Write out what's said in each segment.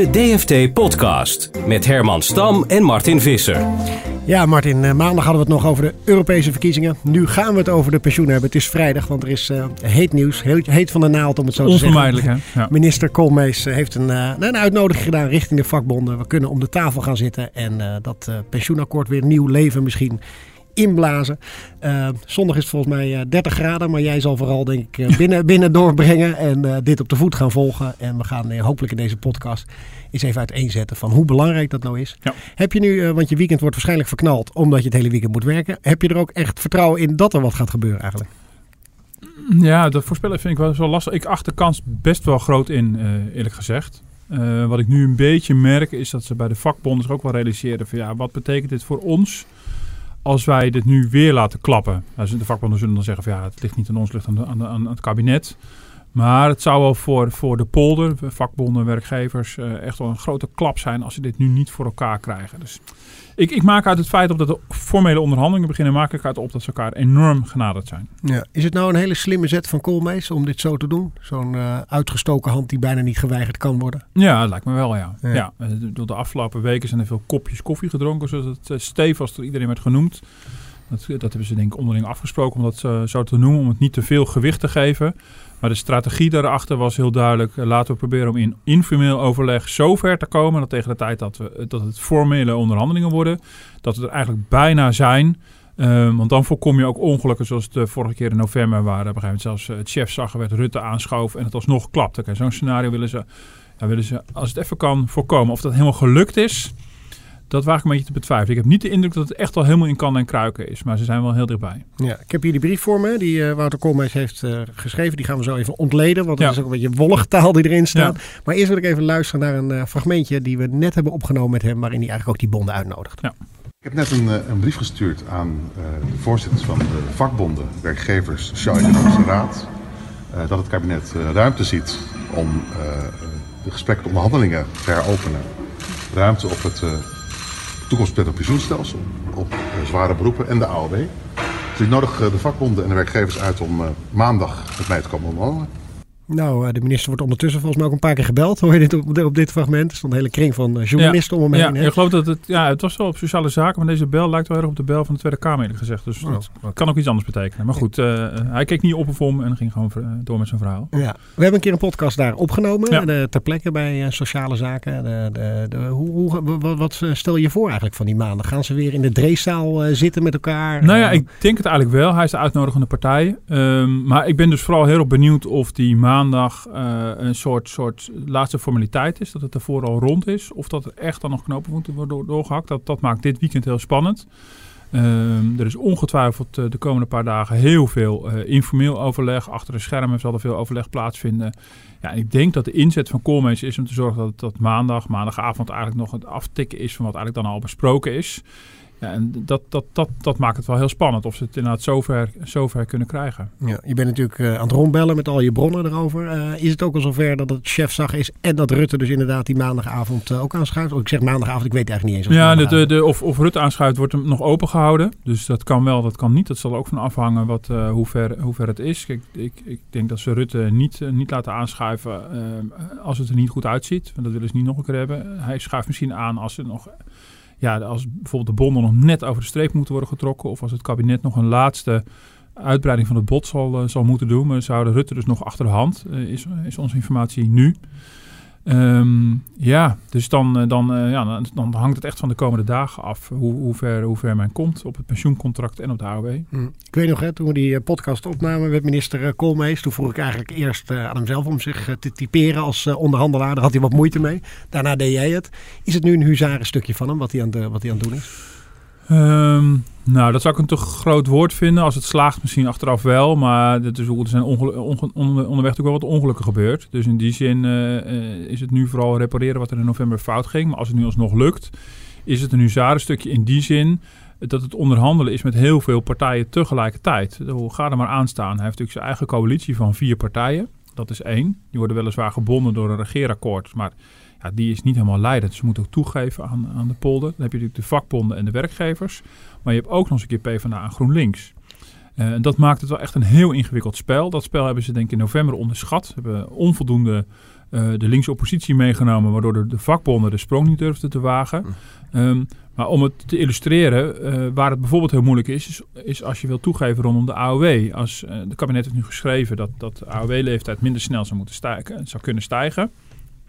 De DFT Podcast met Herman Stam en Martin Visser. Ja, Martin, eh, maandag hadden we het nog over de Europese verkiezingen. Nu gaan we het over de pensioenen hebben. Het is vrijdag, want er is uh, heet nieuws. Heet, heet van de naald, om het zo te zeggen. Onvermijdelijk, hè? Ja. Minister Koolmees eh, heeft een, uh, een uitnodiging gedaan richting de vakbonden. We kunnen om de tafel gaan zitten en uh, dat pensioenakkoord weer nieuw leven misschien inblazen. Uh, zondag is het volgens mij 30 graden, maar jij zal vooral denk ik binnen, binnen doorbrengen en uh, dit op de voet gaan volgen. En we gaan uh, hopelijk in deze podcast eens even uiteenzetten van hoe belangrijk dat nou is. Ja. Heb je nu, want je weekend wordt waarschijnlijk verknald omdat je het hele weekend moet werken. Heb je er ook echt vertrouwen in dat er wat gaat gebeuren eigenlijk? Ja, dat voorspellen vind ik wel zo lastig. Ik acht de kans best wel groot in, eerlijk gezegd. Uh, wat ik nu een beetje merk is dat ze bij de vakbonden zich ook wel realiseren van ja, wat betekent dit voor ons als wij dit nu weer laten klappen? Nou, de vakbonden zullen dan zeggen van ja, het ligt niet aan ons, het ligt aan, aan, aan het kabinet. Maar het zou wel voor, voor de polder, vakbonden, werkgevers, uh, echt wel een grote klap zijn als ze dit nu niet voor elkaar krijgen. Dus ik, ik maak uit het feit dat de formele onderhandelingen beginnen, maak ik uit op dat ze elkaar enorm genaderd zijn. Ja. Is het nou een hele slimme zet van Koolmees om dit zo te doen? Zo'n uh, uitgestoken hand die bijna niet geweigerd kan worden? Ja, dat lijkt me wel, ja. ja. ja door de afgelopen weken zijn er veel kopjes koffie gedronken, zoals het stevig door iedereen werd genoemd. Dat, dat hebben ze denk ik onderling afgesproken om dat uh, zo te noemen, om het niet te veel gewicht te geven. Maar de strategie daarachter was heel duidelijk. Laten we proberen om in informeel overleg zo ver te komen dat tegen de tijd dat, we, dat het formele onderhandelingen worden, dat we er eigenlijk bijna zijn. Um, want dan voorkom je ook ongelukken zoals de vorige keer in november, waar op een gegeven moment zelfs het chef zag, werd Rutte aanschoof en het alsnog klapte. Zo'n scenario willen ze, ja, willen ze, als het even kan, voorkomen. Of dat helemaal gelukt is, dat waag ik een beetje te betwijfelen. Ik heb niet de indruk dat het echt al helemaal in kan en kruiken is. Maar ze zijn wel heel dichtbij. Ja, ik heb hier die brief voor me die uh, Wouter Koolmees heeft uh, geschreven. Die gaan we zo even ontleden. Want dat Ja. is ook een beetje wollige taal die erin staat. Ja. Maar eerst wil ik even luisteren naar een uh, fragmentje die we net hebben opgenomen met hem. Waarin hij eigenlijk ook die bonden uitnodigt. Ja. Ik heb net een, eh, een brief gestuurd aan uh, de voorzitters van de vakbonden, werkgevers, Sociaal Economische Raad. Uh, dat het kabinet uh, ruimte ziet om de gesprekken, de onderhandelingen te heropenen. Ruimte op het toekomstplan pensioenstelsel, op zware beroepen en de AOW. Dus ik nodig de vakbonden en de werkgevers uit om maandag met mij te komen onderhandelen. Nou, de minister wordt ondertussen volgens mij ook een paar keer gebeld. Hoor je dit op, op dit fragment? Er stond een hele kring van journalisten ja, om hem heen. Ja, ik geloof dat het, ja, het was wel op sociale zaken, maar deze bel lijkt wel erg op de bel van de Tweede Kamer eerlijk gezegd. Dus oh, dat okay. kan ook iets anders betekenen. Maar goed, uh, hij keek niet op of om en ging gewoon door met zijn verhaal. Ja. We hebben een keer een podcast daar opgenomen, ja. de, ter plekke bij uh, sociale zaken. De, de, de, hoe, hoe, wat, wat, stel je voor eigenlijk van die maanden? Gaan ze weer in de dreeszaal uh, zitten met elkaar? Nou ja, ik denk het eigenlijk wel. Hij is de uitnodigende partij. Um, maar ik ben dus vooral heel erg benieuwd of die maandag een soort, soort laatste formaliteit is. Dat het ervoor al rond is. Of dat er echt dan nog knopen moeten worden doorgehakt. Dat, dat maakt dit weekend heel spannend. Um, er is ongetwijfeld uh, de komende paar dagen heel veel uh, informeel overleg. Achter de schermen zal er veel overleg plaatsvinden. Ja, ik denk dat de inzet van Koolmees is om te zorgen dat, dat maandag, maandagavond eigenlijk nog het aftikken is van wat eigenlijk dan al besproken is. Ja, en dat, dat, dat, dat maakt het wel heel spannend of ze het inderdaad zover, zover kunnen krijgen. Ja, je bent natuurlijk uh, aan het rondbellen met al je bronnen erover. Uh, is het ook al zover dat het chefzag is en dat Rutte dus inderdaad die maandagavond uh, ook aanschuift? Of ik zeg maandagavond, ik weet eigenlijk niet eens. Of ja, de, de, de, of, of Rutte aanschuift wordt hem nog open gehouden. Dus dat kan wel, dat kan niet. Dat zal er ook van afhangen wat, hoe, ver, hoe ver het is. Kijk, ik, ik denk dat ze Rutte niet, niet laten aanschuiven als het er niet goed uitziet. Want dat willen ze niet nog een keer hebben. Hij schuift misschien aan als er nog ja, als bijvoorbeeld de bonden nog net over de streep moeten worden getrokken. Of als het kabinet nog een laatste uitbreiding van het bod zal, uh, zal moeten doen. Maar zouden Rutte dus nog achter de hand, uh, is, is onze informatie nu. Um, ja, dus dan, dan, uh, ja, dan, hangt het echt van de komende dagen af hoe, hoe, ver, hoe ver men komt op het pensioencontract en op de AOW. Hm. Ik weet nog, hè, toen we die podcast opnamen met minister Koolmees, toen vroeg ik eigenlijk eerst aan hemzelf om zich te typeren als onderhandelaar. Daar had hij wat moeite mee. Daarna deed jij het. Is het nu een huzarenstukje van hem, wat hij aan, de, wat hij aan het doen is? Ehm, nou, dat zou ik een te groot woord vinden. Als het slaagt misschien achteraf wel. Maar er zijn onge- onder- onderweg natuurlijk wel wat ongelukken gebeurd. Dus in die zin eh, eh, is het nu vooral repareren wat er in november fout ging. Maar als het nu alsnog lukt, is het een huzarenstukje in die zin... dat het onderhandelen is met heel veel partijen tegelijkertijd. Ga er maar aan staan. Hij heeft natuurlijk zijn eigen coalitie van vier partijen. Dat is één. Die worden weliswaar gebonden door een regeerakkoord. Maar ja, die is niet helemaal leidend. Ze moeten ook toegeven aan, aan de polder. Dan heb je natuurlijk de vakbonden en de werkgevers. Maar je hebt ook nog eens een keer PvdA en GroenLinks. Eh, en dat maakt het wel echt een heel ingewikkeld spel. Dat spel hebben ze denk ik in november onderschat. Ze hebben onvoldoende eh, de linkse oppositie meegenomen... waardoor de, de vakbonden de sprong niet durfden te wagen. Ehm, maar om het te illustreren, eh, waar het bijvoorbeeld heel moeilijk is, is, als je wil toegeven rondom de AOW. Als eh, de kabinet heeft nu geschreven dat, dat de AOW-leeftijd minder snel zou, moeten stijgen, zou kunnen stijgen.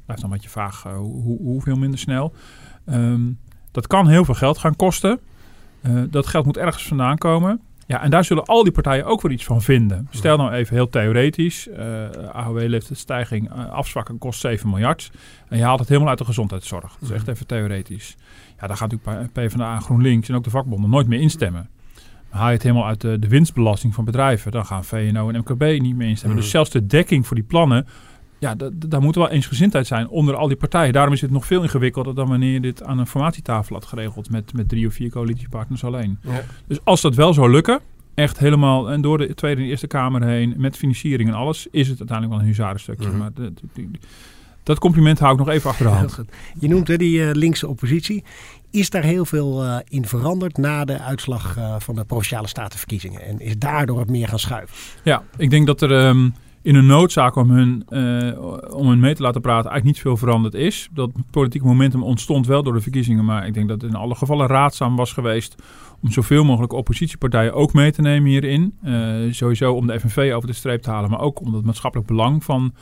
Blijft dan wat je vraag, eh, hoe, hoeveel minder snel. Ehm, dat kan heel veel geld gaan kosten. Eh, dat geld moet ergens vandaan komen. Ja, en daar zullen al die partijen ook wel iets van vinden. Stel nou even heel theoretisch. eh AOW-leeftijdsstijging uh, afzwakken kost 7 miljard. En je haalt het helemaal uit de gezondheidszorg. Dat is echt even theoretisch. Ja, daar gaat natuurlijk PvdA, GroenLinks en ook de vakbonden nooit meer instemmen. Maar haal je het helemaal uit de, de winstbelasting van bedrijven, dan gaan VNO en MKB niet meer instemmen. Dus zelfs de dekking voor die plannen, ja, daar moet wel eensgezindheid zijn onder al die partijen. Daarom is het nog veel ingewikkelder dan wanneer je dit aan een formatietafel had geregeld met, met drie of vier coalitiepartners alleen. Ja. Dus als dat wel zou lukken, echt helemaal en door de Tweede en Eerste Kamer heen, met financiering en alles, is het uiteindelijk wel een huzarenstukje. Mm -hmm. Maar de, de, de, dat compliment hou ik nog even achter de hand. Je noemt hè, die uh, linkse oppositie. Is daar heel veel uh, in veranderd na de uitslag uh, van de Provinciale Statenverkiezingen? En is daardoor het meer gaan schuiven? Ja, ik denk dat er um, in een noodzaak om hun, om hun mee te laten praten eigenlijk niet veel veranderd is. Dat politieke momentum ontstond wel door de verkiezingen. Maar ik denk dat het in alle gevallen raadzaam was geweest om zoveel mogelijk oppositiepartijen ook mee te nemen hierin. sowieso om de FNV over de streep te halen, maar ook om het maatschappelijk belang van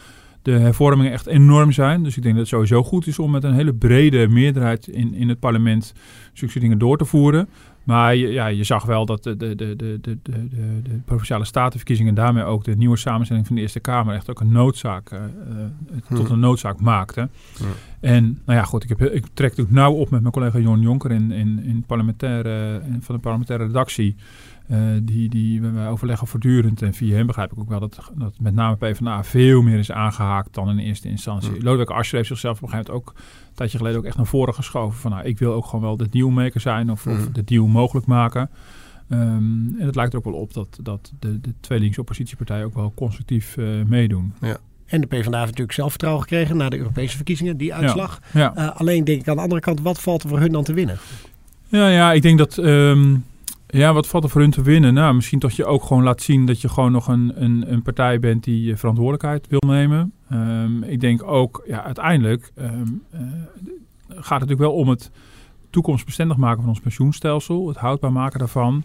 de hervormingen echt enorm zijn. Dus ik denk dat het sowieso goed is om met een hele brede meerderheid in, in het parlement zulke dingen door te voeren. Maar je, ja, je zag wel dat de, de, de, de, de, de, de provinciale statenverkiezingen en daarmee ook de nieuwe samenstelling van de Eerste Kamer echt ook een noodzaak, uh, uh, tot een noodzaak maakte. En nou ja, goed, ik, heb, ik trek natuurlijk nauw op met mijn collega Jon Jonker in, in, in parlementaire, in, van de parlementaire redactie. Uh, die, die, we overleggen voortdurend. En via hem begrijp ik ook wel dat, dat met name PvdA veel meer is aangehaakt dan in eerste instantie. Mm. Lodewijk Asscher heeft zichzelf op een gegeven moment ook een tijdje geleden ook echt naar voren geschoven. Van nou, ik wil ook gewoon wel de dealmaker zijn of, mm. of de deal mogelijk maken. Um, en het lijkt er ook wel op dat, dat de, de twee linkse oppositiepartijen ook wel constructief uh, meedoen. Ja. En de PvdA heeft natuurlijk zelfvertrouwen gekregen na de Europese verkiezingen, die uitslag. Ja, ja. Uh, alleen denk ik aan de andere kant, wat valt er voor hun dan te winnen? Ja, ja ik denk dat... Um, ja, wat valt er voor hun te winnen? Nou, misschien toch je ook gewoon laat zien dat je gewoon nog een, een, een partij bent die verantwoordelijkheid wil nemen. Um, ik denk ook, ja, uiteindelijk um, uh, gaat het natuurlijk wel om het toekomstbestendig maken van ons pensioenstelsel, het houdbaar maken daarvan.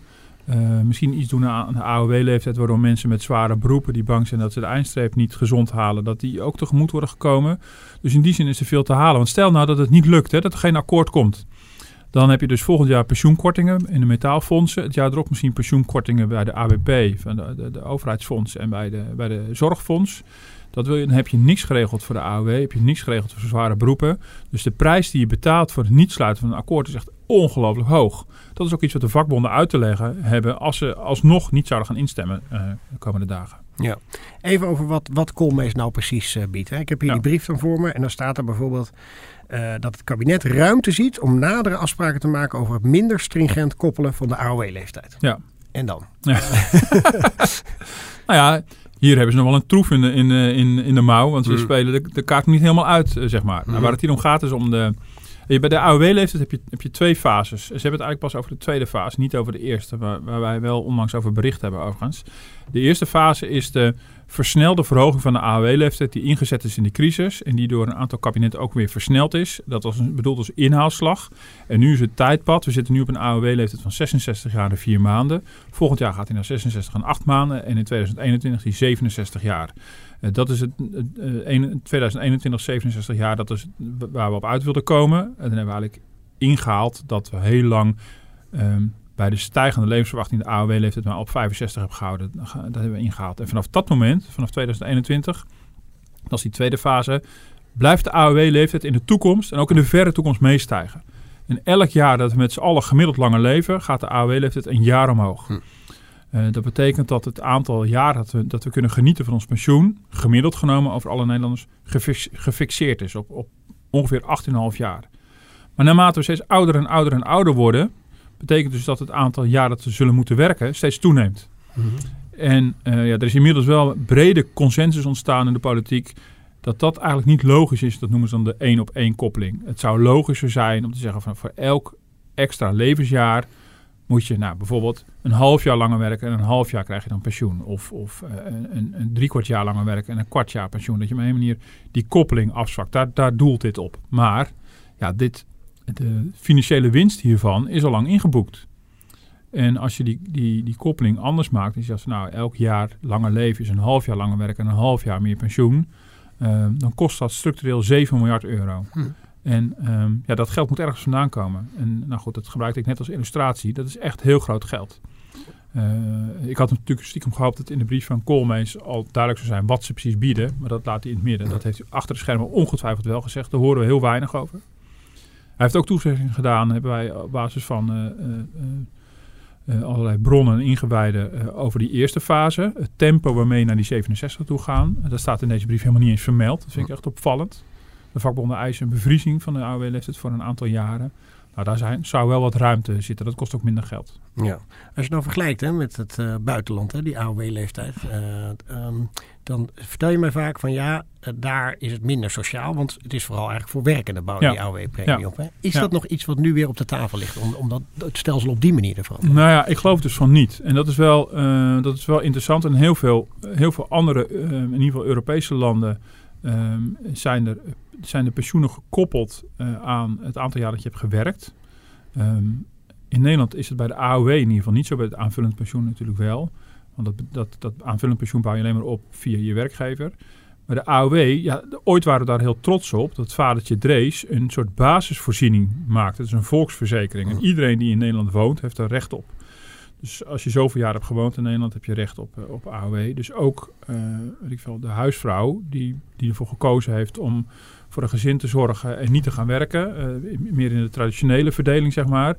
Uh, misschien iets doen aan de AOW-leeftijd, waardoor mensen met zware beroepen die bang zijn dat ze de eindstreep niet gezond halen, dat die ook tegemoet worden gekomen. Dus in die zin is er veel te halen. Want stel nou dat het niet lukt, hè, dat er geen akkoord komt. Dan heb je dus volgend jaar pensioenkortingen in de metaalfondsen. Het jaar erop misschien pensioenkortingen bij de ABP, van de, de, de overheidsfonds en bij de, bij de zorgfonds. Dat wil je, dan heb je niks geregeld voor de AOW, heb je niks geregeld voor zware beroepen. Dus de prijs die je betaalt voor het niet sluiten van een akkoord is echt ongelooflijk hoog. Dat is ook iets wat de vakbonden uit te leggen hebben als ze alsnog niet zouden gaan instemmen de komende dagen. Ja, even over wat, wat Koolmees nou precies uh, biedt. Hè. Ik heb hier ja. die brief van voor me en dan staat er bijvoorbeeld uh, dat het kabinet ruimte ziet om nadere afspraken te maken over het minder stringent koppelen van de AOW-leeftijd. Ja. En dan? Ja. nou ja, hier hebben ze nog wel een troef in de, in, in, in de mouw, want ze mm. spelen de, de kaart niet helemaal uit, zeg maar. Mm. Nou, waar het hier om gaat is om de... Bij de AOW-leeftijd heb je, heb je twee fases. Ze hebben het eigenlijk pas over de tweede fase, niet over de eerste, waar, waar wij wel onlangs over bericht hebben overigens. De eerste fase is de versnelde verhoging van de AOW-leeftijd die ingezet is in de crisis en die door een aantal kabinetten ook weer versneld is. Dat was bedoeld als inhaalslag. En nu is het tijdpad. We zitten nu op een AOW-leeftijd van 66 jaar en 4 maanden. Volgend jaar gaat hij naar 66 en 8 maanden en in 2021 die 67 jaar. Dat is het uh, 2021, 67 jaar, dat is waar we op uit wilden komen. En dan hebben we eigenlijk ingehaald dat we heel lang um, bij de stijgende levensverwachting de AOW-leeftijd maar op 65 hebben gehouden. Dat hebben we ingehaald. En vanaf dat moment, vanaf 2021, dat is die tweede fase, blijft de AOW-leeftijd in de toekomst en ook in de verre toekomst meestijgen. En elk jaar dat we met z'n allen gemiddeld langer leven, gaat de AOW-leeftijd een jaar omhoog. Hm. Eh, dat betekent dat het aantal jaar dat we, dat we kunnen genieten van ons pensioen, gemiddeld genomen over alle Nederlanders, gefix- gefixeerd is op, op ongeveer 18,5 jaar. Maar naarmate we steeds ouder en ouder en ouder worden, betekent dus dat het aantal jaar dat we zullen moeten werken steeds toeneemt. En eh, ja, er is inmiddels wel brede consensus ontstaan in de politiek dat dat eigenlijk niet logisch is. Dat noemen ze dan de één op één koppeling. Het zou logischer zijn om te zeggen van voor elk extra levensjaar moet je nou, bijvoorbeeld een half jaar langer werken en een half jaar krijg je dan pensioen. Of, of eh, een, een, een drie kwart jaar langer werken en een kwart jaar pensioen. Dat je op een manier die koppeling afzwakt. Daar, daar doelt dit op. Maar ja, dit, de financiële winst hiervan is al lang ingeboekt. En als je die, die, die koppeling anders maakt, dus als nou elk jaar langer leven is een half jaar langer werken en een half jaar meer pensioen, eh, dan kost dat structureel 7 miljard euro. Hm. En ehm, ja, dat geld moet ergens vandaan komen. En nou goed, dat gebruikte ik net als illustratie. Dat is echt heel groot geld. Eh, ik had natuurlijk stiekem gehoopt dat in de brief van Koolmees al duidelijk zou zijn wat ze precies bieden. Maar dat laat hij in het midden. Dat heeft hij achter de schermen ongetwijfeld wel gezegd. Daar horen we heel weinig over. Hij heeft ook toezeggingen gedaan, hebben wij op basis van eh, eh, eh, allerlei bronnen en ingewijden over die eerste fase. Het tempo waarmee naar die 67 toe gaan. Dat staat in deze brief helemaal niet eens vermeld. Dat vind ik echt opvallend. De vakbonden eisen een bevriezing van de AOW-leeftijd voor een aantal jaren. Nou, daar zijn, zou wel wat ruimte zitten. Dat kost ook minder geld. Ja. Als je het nou vergelijkt hè, met het eh, buitenland, hè, die AOW-leeftijd, eh, ehm, dan vertel je mij vaak van ja, eh, daar is het minder sociaal, want het is vooral eigenlijk voor werkenden bouwen Ja. die AOW-premie Ja. op. Hè? Is Ja. dat nog iets wat nu weer op de tafel ligt, om, om dat, het stelsel op die manier te veranderen? Nou ja, ik geloof dus van niet. En dat is wel, dat is wel interessant. En heel veel, heel veel andere, in ieder geval Europese landen, ehm, zijn, er, zijn de pensioenen gekoppeld eh, aan het aantal jaar dat je hebt gewerkt. Ehm, in Nederland is het bij de AOW in ieder geval niet zo, bij het aanvullend pensioen natuurlijk wel. Want dat, dat, dat aanvullend pensioen bouw je alleen maar op via je werkgever. Maar de AOW, ja, ooit waren we daar heel trots op dat vadertje Drees een soort basisvoorziening maakte. Het is een volksverzekering. En iedereen die in Nederland woont, heeft er recht op. Dus als je zoveel jaar hebt gewoond in Nederland, heb je recht op, eh, op AOW. Dus ook eh, weet ik veel, de huisvrouw die, die ervoor gekozen heeft om voor een gezin te zorgen en niet te gaan werken. eh, meer in de traditionele verdeling, zeg maar.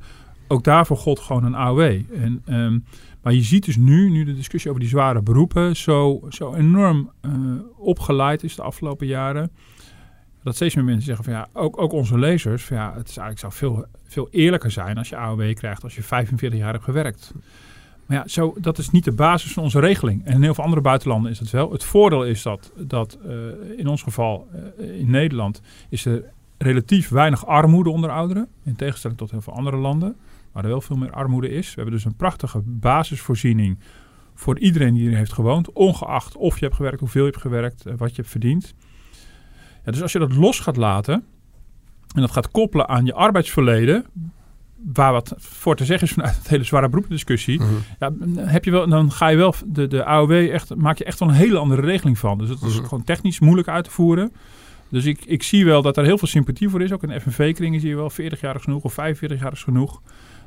Ook daarvoor gold gewoon een AOW. En, ehm, maar je ziet dus nu, nu de discussie over die zware beroepen zo, zo enorm opgeleid is de afgelopen jaren. Dat steeds meer mensen zeggen van ja, ook, ook onze lezers, van ja, het is eigenlijk zou veel, veel eerlijker zijn als je AOW krijgt als je 45 jaar hebt gewerkt. Maar ja, zo, dat is niet de basis van onze regeling. En in heel veel andere buitenlanden is dat wel. Het voordeel is dat, dat eh, in ons geval eh, in Nederland is er relatief weinig armoede onder ouderen. In tegenstelling tot heel veel andere landen, waar er wel veel meer armoede is. We hebben dus een prachtige basisvoorziening voor iedereen die hier heeft gewoond. Ongeacht of je hebt gewerkt, hoeveel je hebt gewerkt, eh, wat je hebt verdiend. Ja, dus als je dat los gaat laten en dat gaat koppelen aan je arbeidsverleden, waar wat voor te zeggen is vanuit het hele zware beroependiscussie, Mhm. ja, heb je wel, dan ga je wel de, de AOW echt, maak je echt wel een hele andere regeling van. Dus het is Mhm. gewoon technisch moeilijk uit te voeren. Dus ik, ik zie wel dat er heel veel sympathie voor is. Ook in de FNV-kringen zie je wel 40 jaar is genoeg of 45 jaar is genoeg.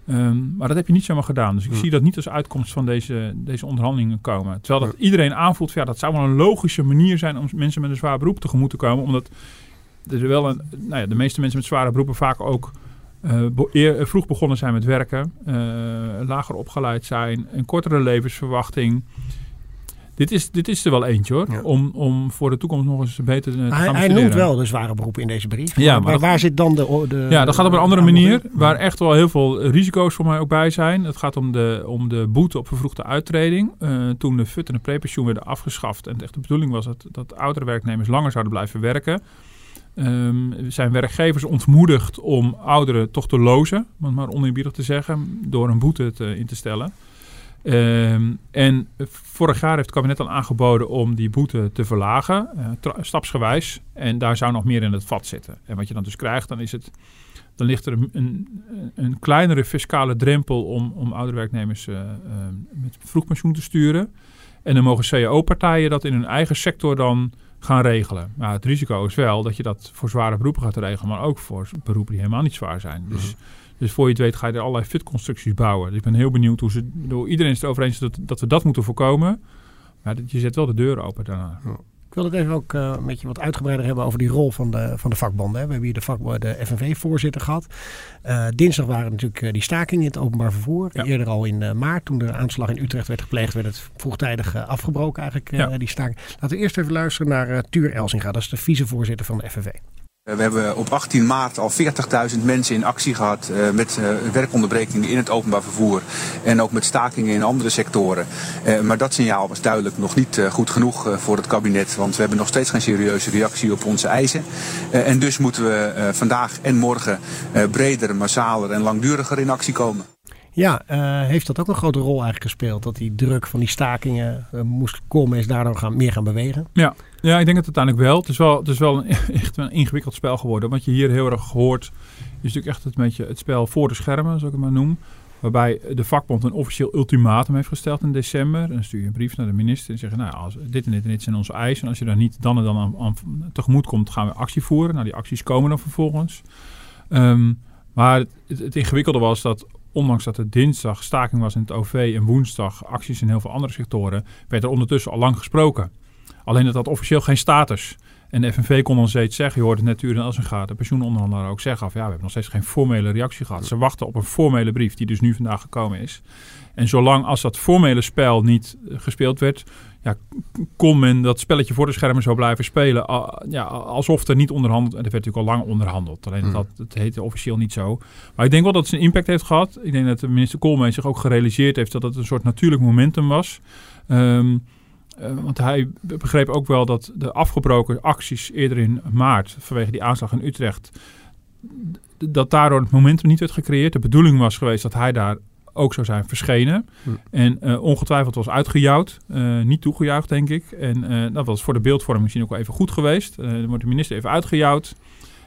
Ehm, maar dat heb je niet zomaar gedaan. Dus ik zie dat niet als uitkomst van deze, deze onderhandelingen komen. Terwijl dat iedereen aanvoelt, ja, dat zou wel een logische manier zijn om mensen met een zwaar beroep tegemoet te komen. Omdat er wel een, nou ja, de meeste mensen met zware beroepen vaak ook eh, eer- vroeg begonnen zijn met werken, eh, lager opgeleid zijn, een kortere levensverwachting. Dit is, dit is er wel eentje hoor, Ja. om, om voor de toekomst nog eens beter te hij, gaan hij noemt wel de zware beroepen in deze brief. Ja, maar, maar dat- waar zit dan de... de Ja, dat gaat op een andere de- manier, waar echt wel heel veel risico's voor mij ook bij zijn. Het gaat om de, om de boete op vervroegde uittreding. Eh, toen de FUT en de prepensioen werden afgeschaft en echt de bedoeling was dat, dat oudere werknemers langer zouden blijven werken, ehm, zijn werkgevers ontmoedigd om ouderen toch te lozen, om het maar oneerbiedig te zeggen, door een boete te, in te stellen. Ehm, en vorig jaar heeft het kabinet al aangeboden om die boete te verlagen, eh, stapsgewijs. En daar zou nog meer in het vat zitten. En wat je dan dus krijgt, dan is het dan ligt er een, een, een kleinere fiscale drempel om, om oudere werknemers eh, eh, met vroeg pensioen te sturen. En dan mogen cao-partijen dat in hun eigen sector dan gaan regelen. Maar het risico is wel dat je dat voor zware beroepen gaat regelen, maar ook voor beroepen die helemaal niet zwaar zijn. Dus, dus voor je het weet ga je er allerlei fitconstructies bouwen. Dus ik ben heel benieuwd hoe ze. Door iedereen is het erover eens dat, dat we dat moeten voorkomen. Maar dat- je zet wel de deur open daarna. Ik wil het even ook uh, een beetje wat uitgebreider hebben over die rol van de, van de vakbonden. Hè. We hebben hier de, vakbonden, de FNV-voorzitter gehad. Uh, dinsdag waren natuurlijk die stakingen in het openbaar vervoer. Eerder al in maart, toen de aanslag in Utrecht werd gepleegd, werd het vroegtijdig afgebroken eigenlijk, ja. die staking. Laten we eerst even luisteren naar Tuur Elsinga, dat is de vicevoorzitter van de FNV. Eh, we hebben op 18 maart al 40.000 mensen in actie gehad uh, met uh, werkonderbrekingen in het openbaar vervoer en ook met stakingen in andere sectoren. Maar dat signaal was duidelijk nog niet goed genoeg voor het kabinet, want we hebben nog steeds geen serieuze reactie op onze eisen. en dus moeten we vandaag en morgen breder, massaler en langduriger in actie komen. Ja, heeft dat ook een grote rol eigenlijk gespeeld? Dat die druk van die stakingen moest komen, is daardoor gaan, meer gaan bewegen? Ja, ja, ik denk het uiteindelijk wel. Het is wel, het is wel een, echt een ingewikkeld spel geworden. Wat je hier heel erg hoort, is natuurlijk echt het, beetje het spel voor de schermen, zoals ik het maar noem. Waarbij de vakbond een officieel ultimatum heeft gesteld in december. En dan stuur je een brief naar de minister en zeggen, nou, als dit en dit en dit zijn onze eisen. En als je daar niet dan en dan aan, tegemoet komt, gaan we actie voeren. Nou, die acties komen dan vervolgens. Ehm, maar het, ingewikkelde was dat ondanks dat er dinsdag staking was in het OV en woensdag acties in heel veel andere sectoren, werd er ondertussen al lang gesproken. Alleen dat had officieel geen status. En de FNV kon dan steeds zeggen, je hoort het net Uren Elsinga, de pensioenonderhandelaar ook zeggen af, ja, we hebben nog steeds geen formele reactie gehad. Ze wachten op een formele brief die dus nu vandaag gekomen is. En zolang als dat formele spel niet eh, gespeeld werd, ja, kon men dat spelletje voor de schermen zo blijven spelen. Ja, alsof er niet onderhandeld. En er werd natuurlijk al lang onderhandeld. Alleen mm. dat, het heette officieel niet zo. Maar ik denk wel dat het een impact heeft gehad. Ik denk dat de minister Koolmees zich ook gerealiseerd heeft dat het een soort natuurlijk momentum was. Um, uh, want hij begreep ook wel dat de afgebroken acties eerder in maart vanwege die aanslag in Utrecht, dat daardoor het momentum niet werd gecreëerd. De bedoeling was geweest dat hij daar ook zou zijn verschenen. Hm. En uh, ongetwijfeld was uitgejouwd. Uh, niet toegejuicht, denk ik. En dat was voor de beeldvorming misschien ook wel even goed geweest. dan wordt de minister even uitgejouwd.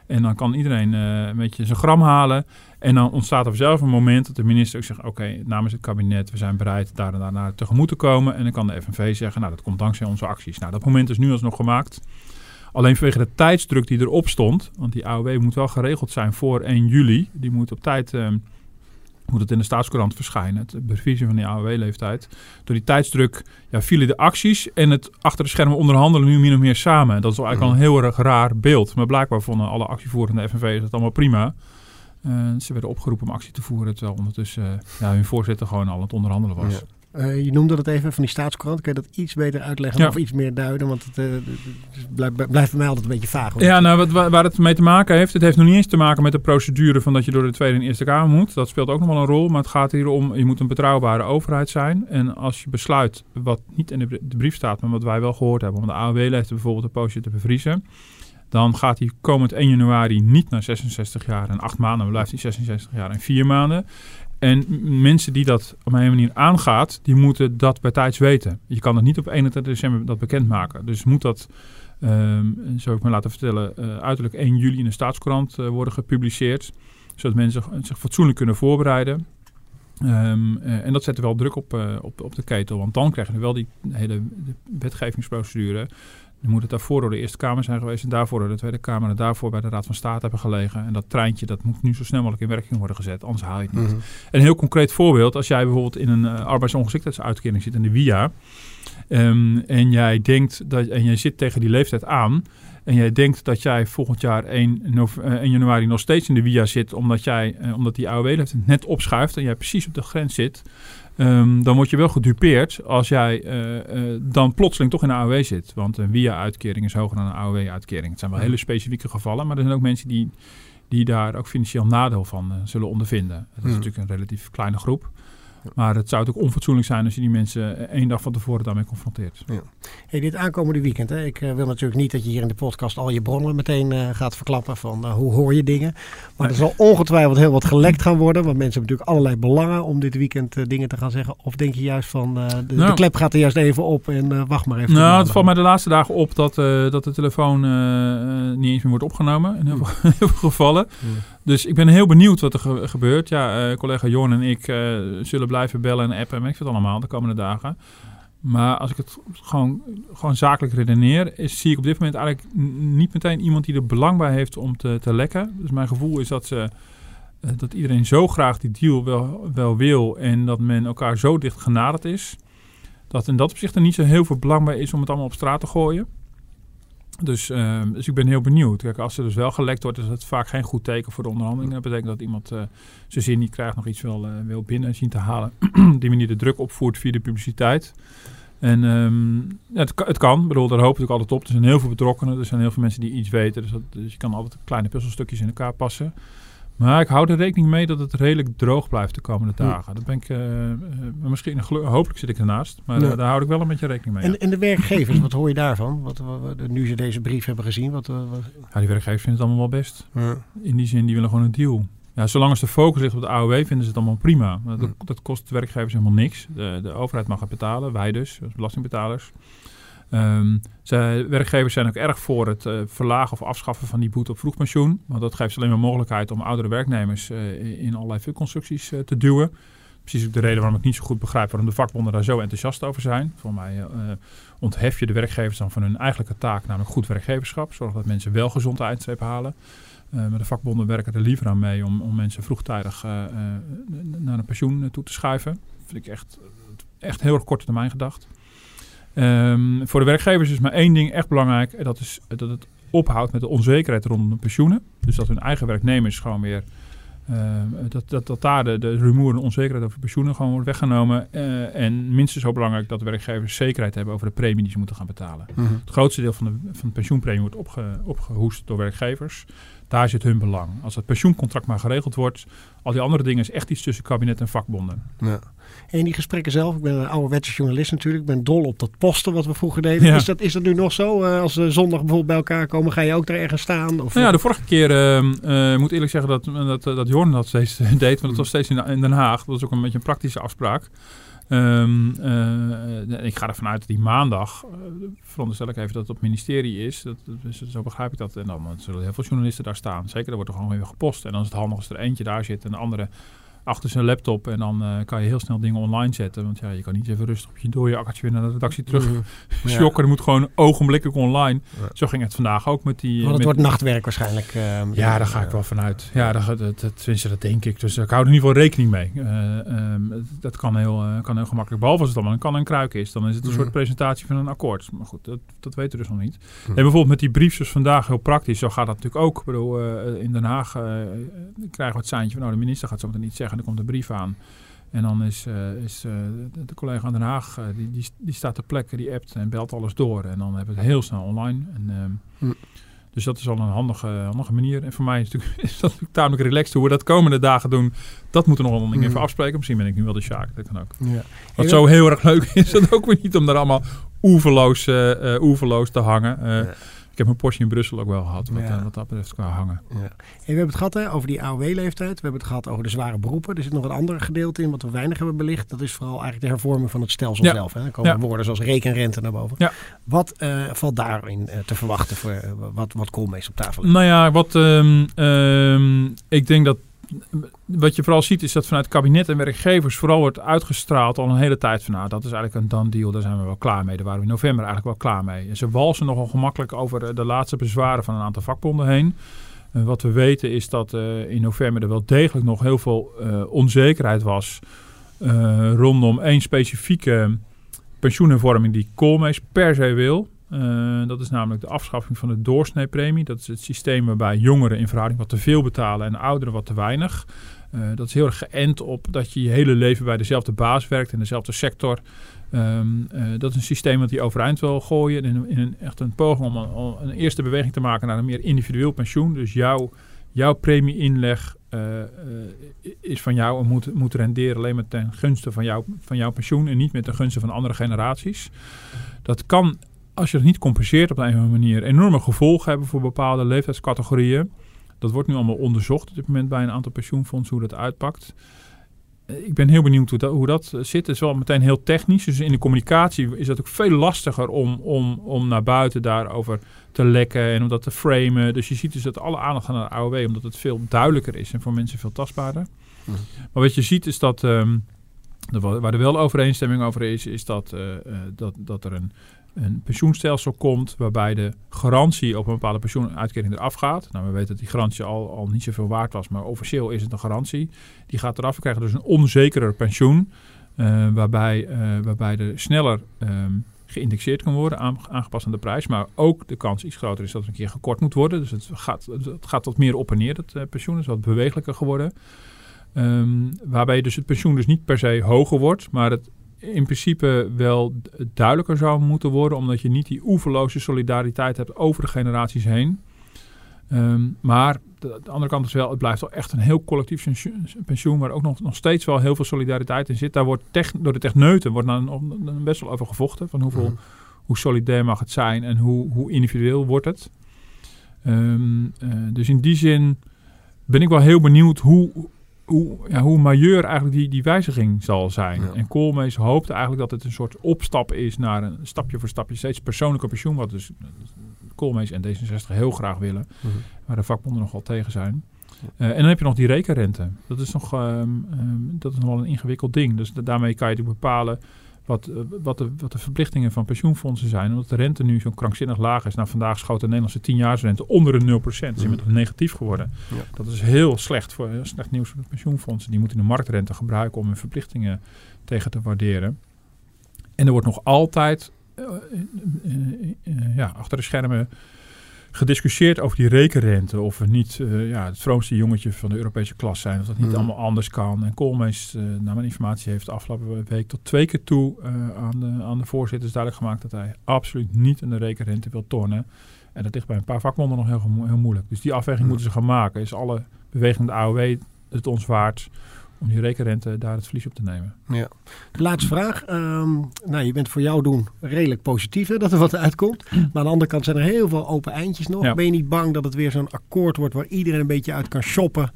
En dan kan iedereen een beetje zijn gram halen. En dan ontstaat er zelf een moment dat de minister ook zegt: Oké, namens het kabinet, we zijn bereid daar en daar naar tegemoet te komen. En dan kan de FNV zeggen: Nou, dat komt dankzij onze acties. Nou, dat moment is nu alsnog gemaakt. Alleen vanwege de tijdsdruk die erop stond, want die AOW moet wel geregeld zijn voor 1 juli. Die moet op tijd. Uh, moet het in de staatskrant verschijnen, het bevisie van die AOW-leeftijd. Door die tijdsdruk ja, vielen de acties en het achter de schermen onderhandelen nu min of meer samen. Dat is eigenlijk al een heel erg raar beeld. Maar blijkbaar vonden alle actievoerende FNV het allemaal prima. Uh, ze werden opgeroepen om actie te voeren, terwijl ondertussen uh, ja, hun voorzitter gewoon al aan het onderhandelen was. Uh, je noemde het even van die staatskrant. Kun je dat iets beter uitleggen of iets meer duiden? Want het, blijft, blijft voor mij altijd een beetje vaag. Ja, nou, wat, waar het mee te maken heeft, het heeft nog niet eens te maken met de procedure van dat je door de Tweede en Eerste Kamer moet. Dat speelt ook nog wel een rol, maar het gaat hier om, je moet een betrouwbare overheid zijn. En als je besluit, wat niet in de, brief staat, maar wat wij wel gehoord hebben, om de AOW heeft bijvoorbeeld een poosje te bevriezen dan gaat hij komend 1 januari niet naar 66 jaar en 8 maanden, blijft hij 66 jaar en 4 maanden. En mensen die dat op een manier aangaat, die moeten dat bij tijds weten. Je kan het niet op 31 december dat bekendmaken. Dus moet dat, um, ik me laten vertellen, uh, uiterlijk 1 juli in de staatskrant uh, worden gepubliceerd. Zodat mensen zich, fatsoenlijk kunnen voorbereiden. Um, uh, en dat zet er wel druk op, op, op de ketel. Want dan krijgen we wel die hele wetgevingsprocedure. Dan moet het daarvoor door de Eerste Kamer zijn geweest en daarvoor door de Tweede Kamer en daarvoor bij de Raad van State hebben gelegen. En dat treintje dat moet nu zo snel mogelijk in werking worden gezet, anders haal je het niet. Mhm. Een heel concreet voorbeeld, als jij bijvoorbeeld in een uh, arbeidsongeschiktheidsuitkering zit in de WIA um, en jij denkt dat en jij zit tegen die leeftijd aan en jij denkt dat jij volgend jaar 1, 1 eh, januari nog steeds in de WIA zit omdat, jij, uh, omdat die AOW-leeftijd net opschuift en jij precies op de grens zit, Um, dan word je wel gedupeerd als jij uh, uh, dan plotseling toch in de AOW zit. Want een via-uitkering is hoger dan een AOW-uitkering. Het zijn wel hele specifieke gevallen, maar er zijn ook mensen die, die daar ook financieel nadeel van uh, zullen ondervinden. Dat is natuurlijk een relatief kleine groep. Maar het zou ook onfatsoenlijk zijn als je die mensen één dag van tevoren daarmee confronteert. Ja. Hey, dit aankomende weekend, hè? ik uh, wil natuurlijk niet dat je hier in de podcast al je bronnen meteen uh, gaat verklappen van uh, hoe hoor je dingen. Maar er zal ongetwijfeld heel wat gelekt gaan worden, want mensen hebben natuurlijk allerlei belangen om dit weekend dingen te gaan zeggen. Of denk je juist van de, nou, de, klep gaat er juist even op en wacht maar even. Nou, het valt mij de laatste dagen op dat, dat de telefoon niet eens meer wordt opgenomen in heel, veel, heel veel gevallen. Dus ik ben heel benieuwd wat er gebeurt. Ja, collega Jorn en ik zullen blijven bellen en appen en ik vind het allemaal de komende dagen. Maar als ik het gewoon, gewoon zakelijk redeneer, zie ik op dit moment eigenlijk niet meteen iemand die er belang bij heeft om te, te lekken. Dus mijn gevoel is dat, ze, eh, dat iedereen zo graag die deal wel, wel wil en dat men elkaar zo dicht genaderd is. Dat in dat opzicht er niet zo heel veel belang bij is om het allemaal op straat te gooien. Dus, ehm, dus ik ben heel benieuwd. Kijk, als er dus wel gelekt wordt, is dat vaak geen goed teken voor de onderhandelingen. Dat betekent dat iemand uh, zijn zin niet krijgt, nog iets wil, uh, wil binnen zien te halen. die manier de druk opvoert via de publiciteit. En ja, het, het, kan. Ik bedoel, daar hoop ik altijd op. Er zijn heel veel betrokkenen. Er zijn heel veel mensen die iets weten. Dus, dat, dus je kan altijd kleine puzzelstukjes in elkaar passen. Maar ik hou er rekening mee dat het redelijk droog blijft de komende dagen. Dat ben ik, uh, uh, misschien, hopelijk zit ik ernaast, maar ja. daar hou ik wel een beetje rekening mee. En, en de werkgevers, wat hoor je daarvan? Wat, wat, nu ze deze brief hebben gezien? Wat. Ja, die werkgevers vinden het allemaal wel best. Ja. In die zin, die willen gewoon een deal. Ja, zolang als de focus ligt op de AOW, vinden ze het allemaal prima. Dat, dat kost de werkgevers helemaal niks. De, de overheid mag het betalen, wij dus, als belastingbetalers. Um, werkgevers zijn ook erg voor het uh, verlagen of afschaffen van die boete op vroegpensioen. Want dat geeft alleen maar mogelijkheid om oudere werknemers uh, in allerlei funcconstructies uh, te duwen. Precies ook de reden waarom ik niet zo goed begrijp waarom de vakbonden daar zo enthousiast over zijn. Voor mij onthef je de werkgevers dan van hun eigenlijke taak, namelijk goed werkgeverschap. Zorg dat mensen wel gezond eindstreep halen. maar de vakbonden werken er liever aan mee om, om mensen vroegtijdig naar een pensioen toe te schuiven. Dat vind ik echt, echt heel korte termijn gedacht. Um, voor de werkgevers is maar één ding echt belangrijk. En dat is dat het ophoudt met de onzekerheid rondom de pensioenen. Dus dat hun eigen werknemers gewoon weer... Uh, dat, dat, dat daar de, de rumoer en onzekerheid over pensioenen gewoon wordt weggenomen. Uh, en minstens zo belangrijk dat de werkgevers zekerheid hebben over de premie die ze moeten gaan betalen. Mm -hmm. Het grootste deel van de, van de pensioenpremie wordt opge, opgehoest door werkgevers. Daar zit hun belang. Als het pensioencontract maar geregeld wordt, al die andere dingen is echt iets tussen kabinet en vakbonden. Ja. En die gesprekken zelf, ik ben een ouderwetse journalist natuurlijk, ik ben dol op dat posten wat we vroeger deden. Ja. Is, dat, is dat nu nog zo? Uh, als we zondag bijvoorbeeld bij elkaar komen, ga je ook daar ergens staan? Of? Nou ja, de vorige keer, uh, uh, moet eerlijk zeggen dat, dat, dat Jorn dat steeds deed, want dat was steeds in, in Den Haag. Dat was ook een beetje een praktische afspraak. Um, uh, ik ga ervan uit dat die maandag, uh, veronderstel ik even dat het op ministerie is. Dat, dus, zo begrijp ik dat. En dan zullen heel veel journalisten daar staan. Zeker, er wordt er gewoon weer gepost. En dan is het handig als er eentje daar zit en de andere achter zijn laptop. En dan uh, kan je heel snel dingen online zetten. Want ja, je kan niet even rustig op je dode akkertje weer naar de redactie terug mm -hmm. moet gewoon ogenblikkelijk online. Ja. Zo ging het vandaag ook met die... Want het met, wordt nachtwerk waarschijnlijk. Uh, ja, daar ga ik wel vanuit. Ja, dat, dat, dat, tenminste, dat denk ik. Dus ik hou er in ieder geval rekening mee. Uh, um, dat kan heel, kan heel gemakkelijk. Behalve als het allemaal een kan en kruik is. Dan is het een mm -hmm. soort presentatie van een akkoord. Maar goed, dat, dat weten we dus nog niet. Mm -hmm. En bijvoorbeeld met die briefjes vandaag heel praktisch. Zo gaat dat natuurlijk ook. Ik bedoel, in Den Haag krijgen we het seintje van... Nou, de minister gaat zo meteen iets zeggen. Er komt een brief aan. En dan is, uh, is uh, de, collega aan Den Haag, uh, die, die, die, staat ter plekke, die appt en belt alles door. En dan hebben we het heel snel online. En, hm. Dus dat is al een handige, handige manier. En voor mij is, natuurlijk, is dat natuurlijk tamelijk relaxed. Hoe we dat komende dagen doen, dat moeten we nog wel hm. even afspreken. Misschien ben ik nu wel de Sjaak, dat kan ook. Ja. Wat zo heel erg leuk is, dat ook weer niet om daar allemaal oeverloos, oeverloos te hangen. Ja. Ik heb mijn Porsche in Brussel ook wel gehad, wat, ja. uh, wat dat betreft qua hangen. Ja. En we hebben het gehad hè, over die AOW-leeftijd. We hebben het gehad over de zware beroepen. Er zit nog een ander gedeelte in wat we weinig hebben belicht. Dat is vooral eigenlijk de hervorming van het stelsel ja. zelf. Hè. Er komen woorden zoals rekenrente naar boven. Wat uh, valt daarin uh, te verwachten voor wat, wat Koolmees op tafel heeft? Nou ja, wat, um, um, ik denk dat wat je vooral ziet is dat vanuit kabinet en werkgevers vooral wordt uitgestraald al een hele tijd van nou, dat is eigenlijk een done deal, daar zijn we wel klaar mee. Daar waren we in november eigenlijk wel klaar mee. En ze walsen nogal gemakkelijk over de laatste bezwaren van een aantal vakbonden heen. Uh, wat we weten is dat uh, in november er wel degelijk nog heel veel onzekerheid was rondom één specifieke pensioenhervorming die Koolmees per se wil. Uh, dat is namelijk de afschaffing van de doorsneepremie. Dat is het systeem waarbij jongeren in verhouding wat te veel betalen en ouderen wat te weinig. Uh, dat is heel erg geënt op dat je je hele leven bij dezelfde baas werkt in dezelfde sector. Um, uh, dat is een systeem dat hij overeind wil gooien. In, in een, echt een poging om een, eerste beweging te maken naar een meer individueel pensioen. Dus jouw, jouw premieinleg is van jou en moet, moet renderen alleen maar ten gunste van, jou, van jouw pensioen en niet met ten gunste van andere generaties. Dat kan als je het niet compenseert op een of andere manier, enorme gevolgen hebben voor bepaalde leeftijdscategorieën. Dat wordt nu allemaal onderzocht op dit moment bij een aantal pensioenfondsen hoe dat uitpakt. Eh, ik ben heel benieuwd hoe dat, hoe dat zit. Het is wel meteen heel technisch. Dus in de communicatie is dat ook veel lastiger om, om, om naar buiten daarover te lekken en om dat te framen. Dus je ziet dus dat alle aandacht gaat naar de AOW, omdat het veel duidelijker is en voor mensen veel tastbaarder. Mm. Maar wat je ziet is dat, um, waar er wel overeenstemming over is, is dat, uh, dat, dat er een, een pensioenstelsel komt waarbij de garantie op een bepaalde pensioenuitkering eraf gaat. Nou, we weten dat die garantie al, al niet zoveel waard was, maar officieel is het een garantie. Die gaat eraf. We krijgen dus een onzekerer pensioen, uh, waarbij, uh, waarbij er sneller um, geïndexeerd kan worden, aangepast aan de prijs. Maar ook de kans iets groter is dat er een keer gekort moet worden. Dus het gaat, het gaat wat meer op en neer, dat pensioen is wat bewegelijker geworden. Ehm, waarbij dus het pensioen dus niet per se hoger wordt, maar het in principe wel duidelijker zou moeten worden, omdat je niet die oeverloze solidariteit hebt over de generaties heen. Ehm, maar de, de, andere kant is wel, het blijft wel echt een heel collectief pensioen, waar ook nog, nog steeds wel heel veel solidariteit in zit. Daar wordt door de techneuten wordt dan, best wel over gevochten, van hoeveel, mhm. hoe solidair mag het zijn en hoe, hoe individueel wordt het. Ehm, eh, dus in die zin ben ik wel heel benieuwd hoe, hoe, ja, hoe majeur eigenlijk die, die wijziging zal zijn. En Koolmees hoopt eigenlijk dat het een soort opstap is naar een stapje voor stapje steeds persoonlijke pensioen. Wat dus Koolmees en D66 heel graag willen. Mm Waar de vakbonden nogal tegen zijn. Uh, en dan heb je nog die rekenrente. Dat is nog, um, um, dat is nog wel een ingewikkeld ding. Dus daarmee kan je bepalen wat, eh, wat, de, wat de verplichtingen van pensioenfondsen zijn. Omdat de rente nu zo krankzinnig laag is. Nou, vandaag schoot de Nederlandse 10-jaarsrente onder de 0%. Dat is inmiddels negatief geworden. Ja. Dat is heel slecht, voor, heel slecht nieuws voor de pensioenfondsen. Die moeten de marktrente gebruiken om hun verplichtingen tegen te waarderen. En er wordt nog altijd uh, uh, ja, achter de schermen gediscussieerd over die rekenrente. Of we niet uh, ja, het vroomste jongetje van de Europese klas zijn. Of dat niet mm. allemaal anders kan. En Koolmees, uh, naar mijn informatie, heeft de afgelopen week tot twee keer toe uh, aan, de, aan de voorzitters duidelijk gemaakt dat hij absoluut niet in de rekenrente wil tornen. En dat ligt bij een paar vakbonden nog heel, heel moeilijk. Dus die afweging mm. moeten ze gaan maken. Is alle beweging de AOW het ons waard? Om die rekenrente daar het verlies op te nemen. Ja. De laatste vraag. Um, nou, je bent voor jou doen redelijk positief hè, dat er wat uitkomt. Maar aan de andere kant zijn er heel veel open eindjes nog. Ben je niet bang dat het weer zo'n akkoord wordt waar iedereen een beetje uit kan shoppen?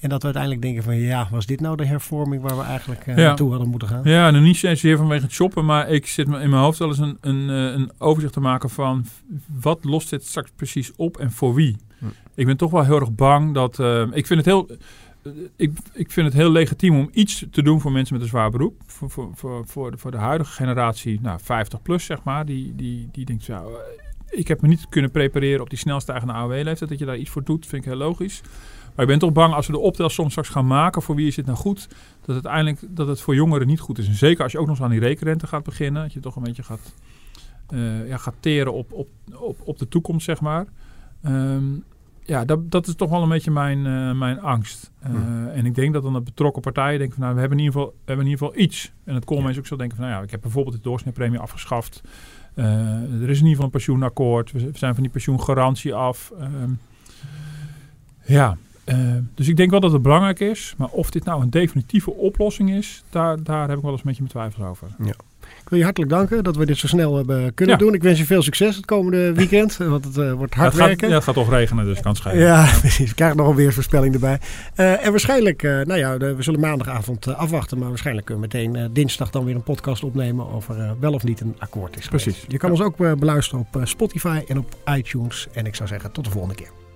En dat we uiteindelijk denken van ja, was dit nou de hervorming waar we eigenlijk uh, naartoe hadden moeten gaan? Ja, nou niet zozeer vanwege het shoppen, maar ik zit in mijn hoofd wel eens een, een, eh, een overzicht te maken van wat lost dit straks precies op en voor wie. Hm. Ik ben toch wel heel erg bang dat. Uh, ik vind het heel ik, ik vind het heel legitiem om iets te doen voor mensen met een zwaar beroep. Voor, voor, voor, voor, de, voor de huidige generatie, nou, 50 plus zeg maar, die, die, die denkt, ja, ik heb me niet kunnen prepareren op die snelstijgende AOW-leeftijd. Dat je daar iets voor doet, vind ik heel logisch. Maar ik ben toch bang als we de optelsom straks gaan maken voor wie is het nou goed, dat het uiteindelijk dat het voor jongeren niet goed is. En zeker als je ook nog eens aan die rekenrente gaat beginnen, dat je toch een beetje gaat, uh, ja, gaat teren op, op, op, op de toekomst, zeg maar. Um, ja, dat, dat is toch wel een beetje mijn, uh, mijn angst. Uh, En ik denk dat dan de betrokken partijen denken van nou, we hebben in ieder geval, we hebben in ieder geval iets. En het Koolmees ja. ook zo denken van nou ja, ik heb bijvoorbeeld de doorsnitpremie afgeschaft. Uh, er is in ieder geval een pensioenakkoord. We zijn van die pensioengarantie af. Ehm, ja, dus ik denk wel dat het belangrijk is. Maar of dit nou een definitieve oplossing is, daar, daar heb ik wel eens een beetje mijn twijfels over. Ja wil je hartelijk danken dat we dit zo snel hebben kunnen doen. Ik wens je veel succes het komende weekend, want het uh, wordt hard ja, het werken. Gaat, ja, het gaat toch regenen, dus kan schijnen. Ja, precies. We krijgen nog een weersvoorspelling erbij. Uh, en waarschijnlijk, uh, nou ja, we zullen maandagavond afwachten, maar waarschijnlijk kunnen we meteen dinsdag dan weer een podcast opnemen over wel of niet een akkoord is Precies. Je kan ons ook beluisteren op Spotify en op iTunes. En ik zou zeggen, tot de volgende keer.